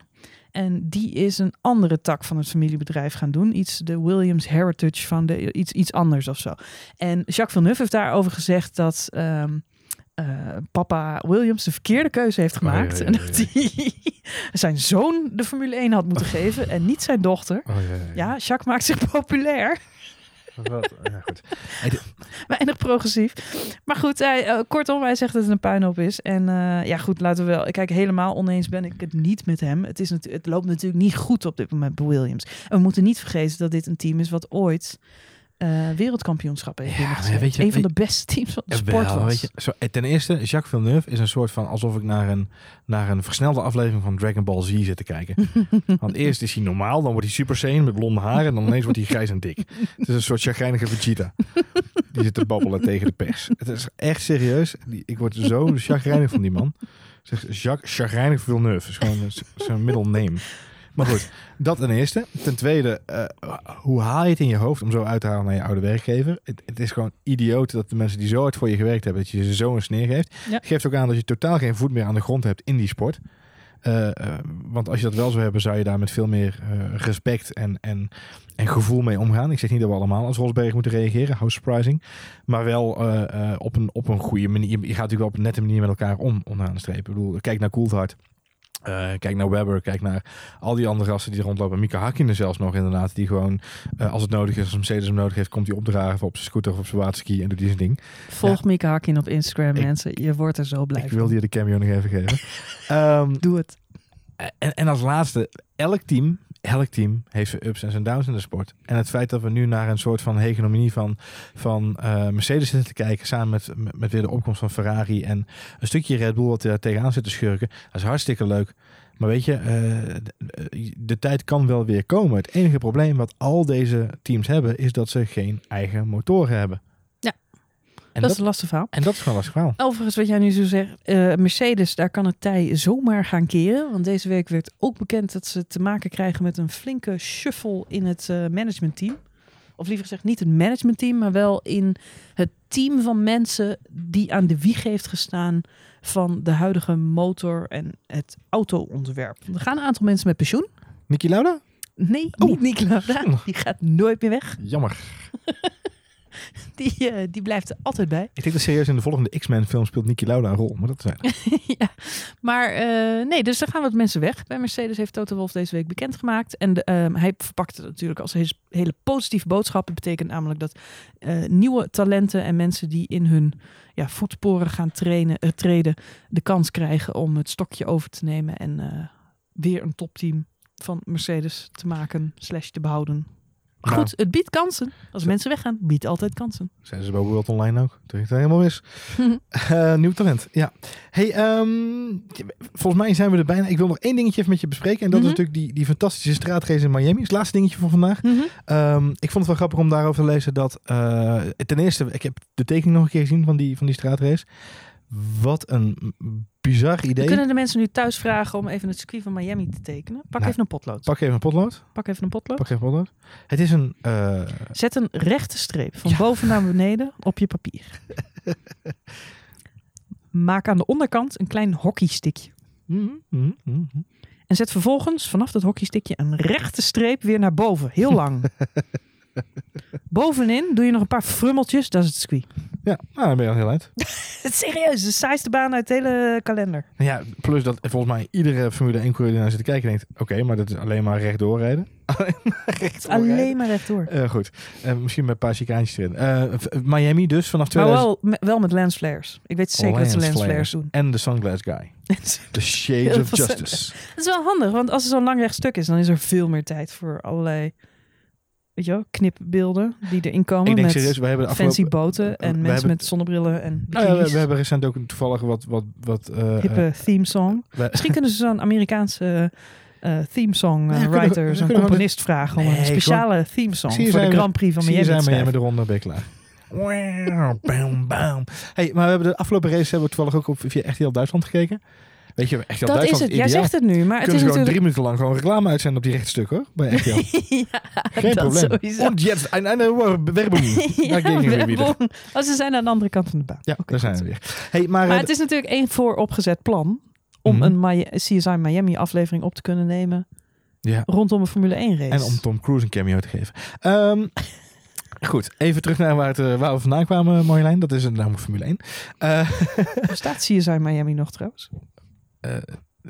S2: En die is een andere tak van het familiebedrijf gaan doen. Iets, de Williams Heritage van de, iets, iets anders of zo. En Jacques Villeneuve heeft daarover gezegd dat ehm, eh, papa Williams de verkeerde keuze heeft
S1: Oh, ja,
S2: gemaakt.
S1: ja,
S2: En dat hij zijn zoon de Formule 1 had moeten geven en niet zijn dochter.
S1: Oh, ja, ja, ja.
S2: Ja, Jacques maakt zich populair.
S1: Wat? Ja, goed.
S2: weinig progressief. Maar goed, hij, eh, kortom, hij zegt dat het een puinhoop is. En eh, ja, goed, laten we wel. Kijk, helemaal oneens ben ik het niet met hem. Het, is het loopt natuurlijk niet goed op dit moment bij Williams. En we moeten niet vergeten dat dit een team is wat ooit eh, wereldkampioenschap heeft
S1: Ja, weet je-
S2: een van de beste teams van de
S1: Ja,
S2: sport
S1: wel,
S2: was.
S1: weet je, zo, eh, ten eerste, Jacques Villeneuve is een soort van alsof ik naar een, naar een versnelde aflevering van Dragon Ball Z zit te kijken. Want eerst is hij normaal, dan wordt hij Super Saiyan met blonde haren en dan ineens wordt hij grijs en dik. Het is een soort chagrijnige Vegeta. Die zit te babbelen tegen de pers. Het is echt serieus. Ik word zo chagrijnig van die man. Zeg, Jacques Chagrijnig Villeneuve is gewoon zijn middle name. Maar goed, dat ten eerste. Ten tweede, eh, hoe haal je het in je hoofd om zo uit te halen naar je oude werkgever? Het, het is gewoon idioot dat de mensen die zo hard voor je gewerkt hebben, dat je ze zo een sneer geeft.
S2: Ja.
S1: Geeft ook aan dat je totaal geen voet meer aan de grond hebt in die sport. Eh, eh, want als je dat wel zou hebben, zou je daar met veel meer respect en, en, en gevoel mee omgaan. Ik zeg niet dat we allemaal als Rosberg moeten reageren, how surprising. Maar wel op, een, op een goede manier. Je gaat natuurlijk wel op een nette manier met elkaar om, onderaan de streep. Ik bedoel, kijk naar Coulthard. Uh, kijk naar Webber, kijk naar al die andere gasten die rondlopen. Mika Hakkinen zelfs nog inderdaad. Die gewoon, uh, als het nodig is, als Mercedes hem nodig heeft, komt hij opdragen op zijn scooter of op zijn waterski en doet hij zijn ding.
S2: Volg ja. Mika Hakkinen op Instagram, ik, mensen. Je wordt er zo blij
S1: Ik wilde je de cameo nog even geven. um,
S2: Doe het.
S1: En, en als laatste, elk team elk team heeft zijn ups en zijn downs in de sport. En het feit dat we nu naar een soort van hegemonie van, van uh, Mercedes zitten te kijken, samen met, met, weer de opkomst van Ferrari en een stukje Red Bull wat er tegenaan zit te schurken, dat is hartstikke leuk. Maar weet je, de, de, tijd kan wel weer komen. Het enige probleem wat al deze teams hebben, is dat ze geen eigen motoren hebben.
S2: Dat, dat is een lastig verhaal.
S1: En dat is gewoon een lastig verhaal.
S2: Overigens, wat jij nu zo zegt, uh, Mercedes, daar kan het tij zomaar gaan keren. Want deze week werd ook bekend dat ze te maken krijgen met een flinke shuffle in het uh, managementteam. Of liever gezegd, niet het managementteam, maar wel in het team van mensen die aan de wieg heeft gestaan van de huidige motor- en het auto-ontwerp. Er gaan een aantal mensen met pensioen.
S1: Niki Lauda?
S2: Nee, oh. niet Niki Lauda. Die gaat nooit meer weg.
S1: Jammer.
S2: Die, uh, die blijft er altijd bij.
S1: Ik denk dat serieus in de volgende X-Men film speelt Niki Lauda een rol. Maar dat zijn.
S2: ja, maar uh, nee, dus er gaan wat mensen weg. Bij Mercedes heeft Toto Wolff deze week bekendgemaakt. En de, uh, hij verpakt het natuurlijk als een hele positieve boodschap. Het betekent namelijk dat nieuwe talenten en mensen die in hun ja, voetsporen gaan trainen, treden, de kans krijgen om het stokje over te nemen en weer een topteam van Mercedes te maken, slash te behouden. Maar goed, het biedt kansen. Als mensen weggaan, biedt altijd kansen.
S1: Zijn ze bij World Online ook? Toen ik het helemaal mis. uh, nieuw talent, ja. Hey, um, volgens mij zijn we er bijna. Ik wil nog één dingetje even met je bespreken. En dat
S2: Mhm.
S1: is natuurlijk die, die fantastische straatrace in Miami. Het laatste dingetje van vandaag.
S2: Mhm.
S1: Um, ik vond het wel grappig om daarover te lezen dat... Uh, ten eerste, ik heb de tekening nog een keer gezien van die, van die straatrace. Wat een bizar idee.
S2: We kunnen de mensen nu thuis vragen om even het circuit van Miami te tekenen. Pak
S1: Nou,
S2: even een potlood.
S1: Pak even een potlood.
S2: Pak even een potlood.
S1: Pak even een potlood. Het is een... Uh,
S2: Zet een rechte streep van
S1: Ja.
S2: boven naar beneden op je papier. Maak aan de onderkant een klein hockeystickje.
S1: mm, mm, mm.
S2: En zet vervolgens vanaf dat hockeystickje een rechte streep weer naar boven. Heel lang. Bovenin doe je nog een paar frummeltjes. Dat is het circuit.
S1: Ja, nou, dan ben je al heel eind.
S2: Het is serieus. De saaiste baan uit de hele kalender.
S1: Ja, plus dat volgens mij iedere Formule 1 coureur die naar zit te kijken denkt... Oké, maar dat is alleen maar rechtdoor rijden. alleen maar rechtdoor rijden.
S2: maar.
S1: Eh, goed, Eh, misschien met een paar chicaantjes erin. Eh, Miami dus vanaf
S2: Maar
S1: 2000...
S2: wel, me- wel met lens flares. Ik weet zeker dat ze
S1: Lens
S2: lens
S1: flares.
S2: flares doen.
S1: En de Sunglass Guy. The Shades of Justice.
S2: Dat is wel handig, want als er zo'n lang recht stuk is, dan is er veel meer tijd voor allerlei, weet je wel, knipbeelden die erin komen.
S1: Ik denk
S2: met
S1: serieus, we hebben de
S2: fancy boten en
S1: we
S2: mensen
S1: hebben-
S2: met zonnebrillen en
S1: Nou ja, we, hebben recent ook toevallig wat... wat, wat eh,
S2: hippe
S1: eh,
S2: theme song.
S1: we-
S2: Misschien kunnen ze zo'n Amerikaanse eh, theme song eh,
S1: we-
S2: writer, zo'n componist vragen om
S1: Nee,
S2: een speciale theme song voor de Grand Prix van Miami
S1: zijn
S2: te schrijven.
S1: de ronde, ben je klaar. Wow, bam, bam. Hey, maar we hebben de afgelopen race hebben we toevallig ook op via RTL Duitsland gekeken. Weet je, RTL
S2: Dat is het. Jij
S1: ideaal.
S2: zegt het nu, maar het
S1: Kunnen
S2: is
S1: gewoon drie minuten lang gewoon reclame uitzenden op die rechte stuk hoor, bij RTL.
S2: ja,
S1: Geen
S2: dat
S1: probleem.
S2: sowieso.
S1: Und jetzt ein, eine Werbung.
S2: ja. Werbung. Oh, ze zijn aan de andere kant van de baan.
S1: Ja,
S2: Oké,
S1: daar zijn we weer. Hey, maar,
S2: Maar
S1: eh,
S2: het is natuurlijk één vooropgezet plan om
S1: Mhm.
S2: een Mi- CSI Miami aflevering op te kunnen nemen
S1: ja,
S2: rondom een Formule 1 race.
S1: en om Tom Cruise een cameo te geven. Ehm, goed, even terug naar waar, het, eh, waar we vandaan kwamen, Marjolein. Dat is een namelijk Formule 1. Eh,
S2: Bestaat CSI Miami nog trouwens?
S1: Eh,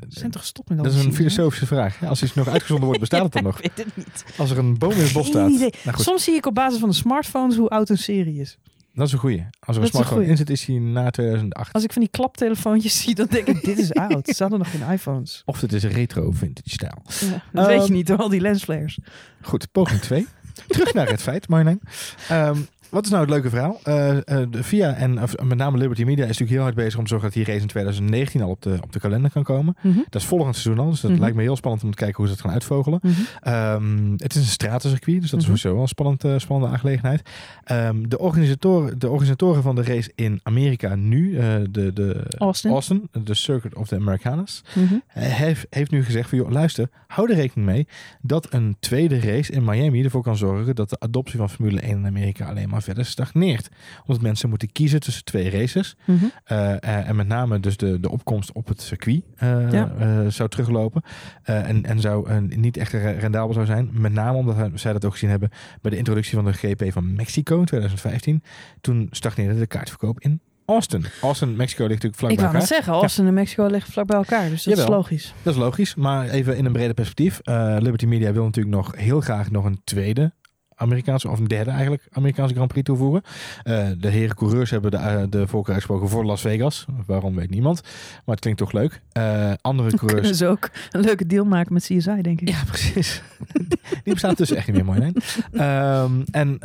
S2: zijn toch gestopt met al
S1: dat is een filosofische vraag. Ja, als iets nog uitgezonden wordt, bestaat het dan nog?
S2: Ik weet het niet.
S1: Als er een boom in het bos staat. Nou goed,
S2: Soms zie ik op basis van de smartphones hoe oud een serie is.
S1: dat is een goeie. Als er
S2: Dat
S1: een smartphone in zit, is hij na 2008.
S2: Als ik van die klaptelefoontjes zie, dan denk ik, dit is oud. Ze hadden nog geen iPhones.
S1: Of het is retro vintage stijl.
S2: Ja, dat weet je
S1: Ehm,
S2: niet door al die lensflares.
S1: Goed, poging 2. Terug naar het feit, Marjolein. Ehm, wat is nou het leuke verhaal? Eh, eh, VIA en of, met name Liberty Media is natuurlijk heel hard bezig om te zorgen dat die race in 2019 al op de, op de kalender kan komen.
S2: Mhm.
S1: Dat is volgend seizoen al, dus dat
S2: Mhm.
S1: lijkt me heel spannend om te kijken hoe ze dat gaan uitvogelen.
S2: Mhm.
S1: Ehm, het is een stratencircuit, dus dat is sowieso wel een spannend, eh, spannende aangelegenheid. Ehm, de, organisatoren, de organisatoren van de race in Amerika nu, de, de
S2: Austin.
S1: Austin, de Circuit of the Americanas, heeft, heeft nu gezegd van, joh, luister, hou er rekening mee dat een tweede race in Miami ervoor kan zorgen dat de adoptie van Formule 1 in Amerika alleen maar verder stagneert. Omdat mensen moeten kiezen tussen twee races.
S2: Mhm.
S1: eh, eh, en met name dus de, de opkomst op het circuit eh,
S2: Ja.
S1: zou teruglopen. en, en zou niet echt re- rendabel zou zijn. Met name omdat zij dat ook gezien hebben bij de introductie van de GP van Mexico in 2015. Toen stagneerde de kaartverkoop in Austin. Austin, Mexico ligt natuurlijk vlak
S2: Ik
S1: bij
S2: wou net
S1: elkaar.
S2: zeggen, Austin en Mexico liggen vlak bij elkaar. Dus dat is logisch.
S1: Dat is logisch, maar even in een breder perspectief. Liberty Media wil natuurlijk nog heel graag nog een tweede Amerikaanse, of een derde eigenlijk, Amerikaanse Grand Prix toevoegen. Eh, de heren coureurs hebben de, eh, de voorkeur uitgesproken voor Las Vegas. Waarom weet niemand, maar het klinkt toch leuk. Eh, andere
S2: Kunnen
S1: coureurs...
S2: ze ook een leuke deal maken met CSI, denk ik.
S1: Ja, precies. Die bestaat dus echt niet meer mooi. Nee. Ehm, en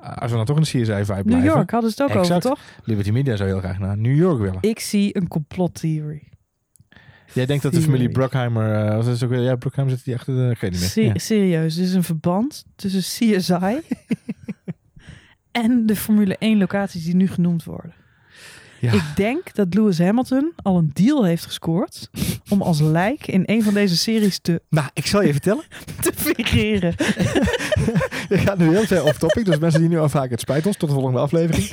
S1: als we dan toch de CSI-vibe blijven.
S2: New York hadden ze het ook
S1: Exact.
S2: over, toch?
S1: Liberty Media zou heel graag naar New York willen.
S2: Ik zie een complottheorie.
S1: Jij denkt dat de familie. Brockheimer... eh, is het ook? Ja, Brockheimer zit die achter de... Ik weet niet meer.
S2: Se-
S1: Ja.
S2: Serieus, er is een verband tussen CSI en de Formule 1 locaties die nu genoemd worden.
S1: Ja.
S2: Ik denk dat Lewis Hamilton al een deal heeft gescoord om als lijk in een van deze series te,
S1: Nou, ik zal je vertellen.
S2: te figureren.
S1: Je gaat nu heel ver off topic, dus mensen die nu afhaken, het spijt ons. Tot de volgende aflevering.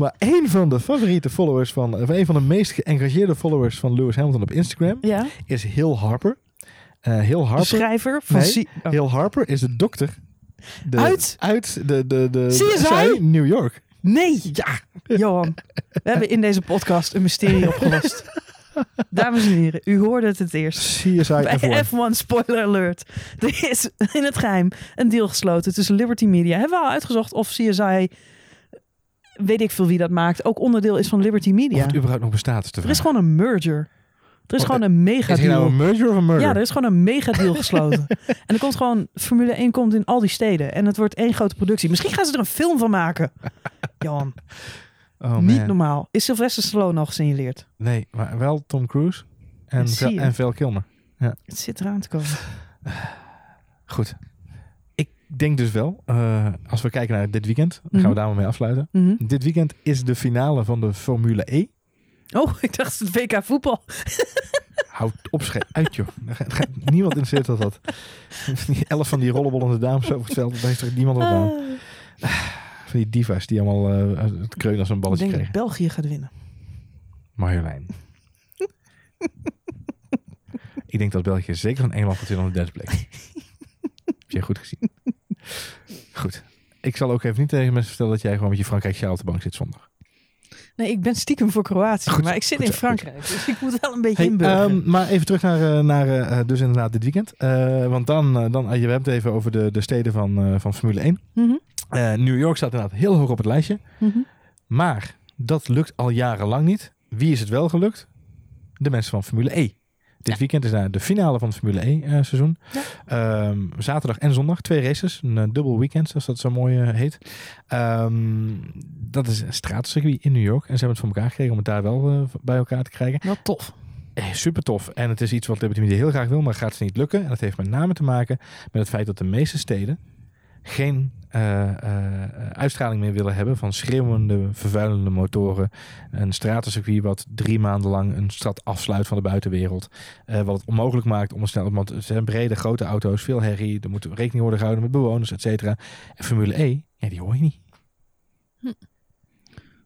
S1: Maar een van de favoriete followers van, of een van de meest geëngageerde followers van Lewis Hamilton op Instagram
S2: Ja,
S1: is Hill Harper. Eh Hill
S2: de
S1: Harper.
S2: schrijver van
S1: Nee,
S2: oh.
S1: Hill Harper is de dokter. De,
S2: Uit?
S1: Uit de, de, de,
S2: CSI?
S1: New York.
S2: Nee, ja, Johan. We hebben in deze podcast een mysterie opgelost. Dames en heren, u hoorde het het eerst.
S1: CSI
S2: Bij
S1: F1.
S2: F1 spoiler alert. Er is in het geheim een deal gesloten tussen Liberty Media. Hebben we al uitgezocht of CSI, weet ik veel wie dat maakt, ook onderdeel is van Liberty
S1: Of
S2: Media.
S1: het überhaupt nog bestaat is
S2: Er is gewoon een merger. Er is
S1: Wat,
S2: gewoon een mega
S1: Is hier nou
S2: deal.
S1: een merger of een murder?
S2: Ja, er is gewoon een mega deal gesloten. en er komt gewoon, Formule 1 komt in al die steden. En het wordt één grote productie. Misschien gaan ze er een film van maken. Johan,
S1: oh,
S2: niet normaal. Is Sylvester Stallone al gesignaleerd?
S1: Nee, maar wel Tom Cruise en, Vel- en Val Kilmer.
S2: Het zit eraan te komen.
S1: Goed. Ik denk dus wel, eh, als we kijken naar dit weekend, dan gaan
S2: Mhm.
S1: we daar maar mee afsluiten.
S2: Mhm.
S1: Dit weekend is de finale van de Formule E.
S2: Oh, ik dacht het WK voetbal.
S1: Houd op, uit joh. Er er Niemand interesseert dat dat. Die elf van die rollenbollende dames over het veld, daar heeft toch niemand wat aan.
S2: Ah,
S1: Van die divas die allemaal eh, het kreunen als een
S2: ik
S1: balletje
S2: denk dat
S1: kregen.
S2: België gaat winnen.
S1: Marjolein. ik denk dat België zeker van Engeland gaat winnen op de derde plek. Heb je goed gezien. Goed. Ik zal ook even niet tegen mensen vertellen dat jij gewoon met je Frankrijk sjaal op de bank zit zondag.
S2: Nee, ik ben stiekem voor Kroatië.
S1: Goed
S2: maar ik zit
S1: goed
S2: in Frankrijk. Dus ik moet wel een beetje
S1: Hey, ehm, maar even terug naar, eh, naar eh, dus inderdaad dit weekend. Eh, want dan, eh, dan, je hebt het even over de, de steden van, eh, van Formule 1.
S2: Mhm,
S1: Eh, New York staat inderdaad heel hoog op het lijstje.
S2: mhm.
S1: Maar dat lukt al jarenlang niet. Wie is het wel gelukt? De mensen van Formule E. Dit weekend is daar de finale van het Formule E eh, seizoen. Ehm, zaterdag en zondag twee races. Een eh, dubbel weekend, zoals dat zo mooi eh, heet. Ehm, dat is een straatcircuit in New York. En ze hebben het voor elkaar gekregen om het daar wel bij elkaar te krijgen.
S2: Wel tof.
S1: Eh, super tof. En het is iets wat Liberty Media heel graag wil, maar gaat ze niet lukken. En dat heeft met name te maken met het feit dat de meeste steden geen eh, eh, uitstraling meer willen hebben van schreeuwende, vervuilende motoren. Een stratencircuit wat drie maanden lang een stad afsluit van de buitenwereld. Eh, wat het onmogelijk maakt om een snel... Want het zijn brede, grote auto's, veel herrie. Er moet rekening worden gehouden met bewoners, et cetera. En Formule E, ja, die hoor je niet.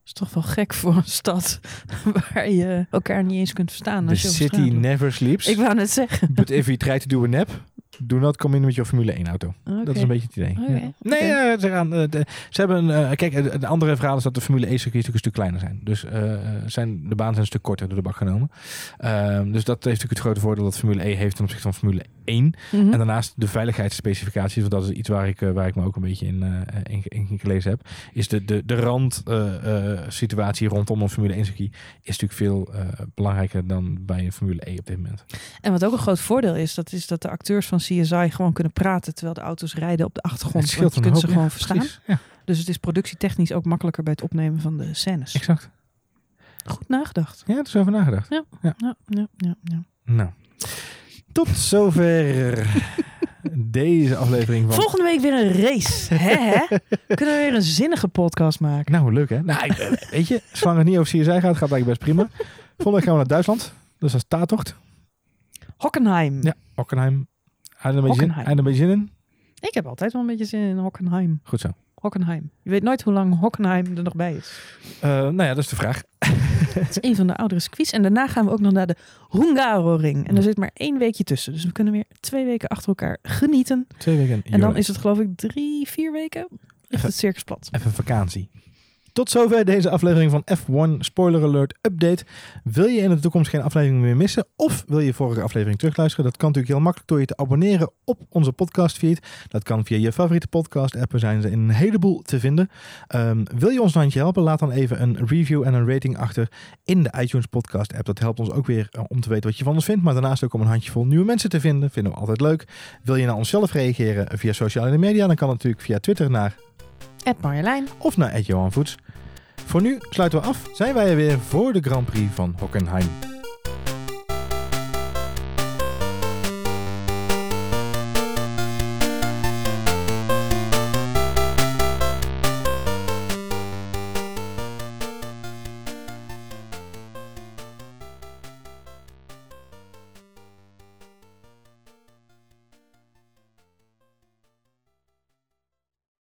S2: is toch wel gek voor een stad waar je elkaar niet eens kunt verstaan.
S1: The
S2: Als je
S1: city never sleeps.
S2: Ik wou net zeggen.
S1: But if you try to do a nap, do not come in met je Formule 1 auto. Dat is een beetje het idee. Ja. Nee, eh, ze, gaan, eh, de- ze hebben... eh, kijk, de andere verhaal is dat de Formule 1 circuits een stuk kleiner zijn. Dus zijn, de baan zijn een stuk korter door de bak genomen. Ehm, dus dat heeft natuurlijk het grote voordeel dat Formule E heeft ten opzichte van Formule 1.
S2: Mhm.
S1: En daarnaast de veiligheidsspecificaties, want dat is iets waar ik, waar ik me ook een beetje in, in, in gelezen heb, is de, de, de rand eh, eh, situatie rondom een Formule 1 circuit is natuurlijk veel belangrijker dan bij een Formule E op dit moment.
S2: En wat ook een groot voordeel is, dat is dat de acteurs van CSI gewoon kunnen praten terwijl de auto's rijden op de achtergrond.
S1: Het
S2: Want je kunt ze gewoon
S1: ja,
S2: verstaan.
S1: precies. Ja,
S2: Dus het is productietechnisch ook makkelijker bij het opnemen van de scènes.
S1: exact.
S2: Goed nagedacht.
S1: Ja, er is over nagedacht.
S2: Ja, ja, ja, ja.
S1: Nou, tot zover deze aflevering van...
S2: Volgende week weer een race. Hè, hè? Kunnen we weer een zinnige podcast maken?
S1: Nou, leuk hè? Nou, ik- eh, weet je, zolang het niet over CSI gaat, gaat het eigenlijk best prima. Volgende week gaan we naar Duitsland. Dus dat is taatocht.
S2: Hockenheim.
S1: Ja, Hockenheim. Had je er een beetje zin-
S2: Hockenheim.
S1: had je er een beetje zin in?
S2: Ik heb altijd wel een beetje zin in Hockenheim.
S1: Goed zo.
S2: Hockenheim. Je weet nooit hoe lang Hockenheim er nog bij is.
S1: Eh, nou ja, dat is de vraag.
S2: Het is een van de oudere circuits. En daarna gaan we ook nog naar de Hungaroring. En er zit maar één weekje tussen. Dus we kunnen weer twee weken achter elkaar genieten.
S1: Twee weken.
S2: En dan is het geloof ik drie, vier weken. Ligt het circus plat.
S1: Even vakantie. Tot zover deze aflevering van F1 Spoiler Alert Update. Wil je in de toekomst geen aflevering meer missen? Of wil je vorige aflevering terugluisteren? Dat kan natuurlijk heel makkelijk door je te abonneren op onze podcastfeed. Dat kan via je favoriete podcast app. Er zijn ze in een heleboel te vinden. Um, wil je ons een handje helpen? Laat dan even een review en een rating achter in de iTunes podcast app. Dat helpt ons ook weer om te weten wat je van ons vindt. Maar daarnaast ook om een handjevol nieuwe mensen te vinden. Vinden we altijd leuk. Wil je naar onszelf reageren via sociale media? Dan kan natuurlijk via Twitter naar
S2: Marjolein.
S1: Of naar Ed Johan Voets. Voor nu sluiten we af. Zijn wij er weer voor de Grand Prix van Hockenheim.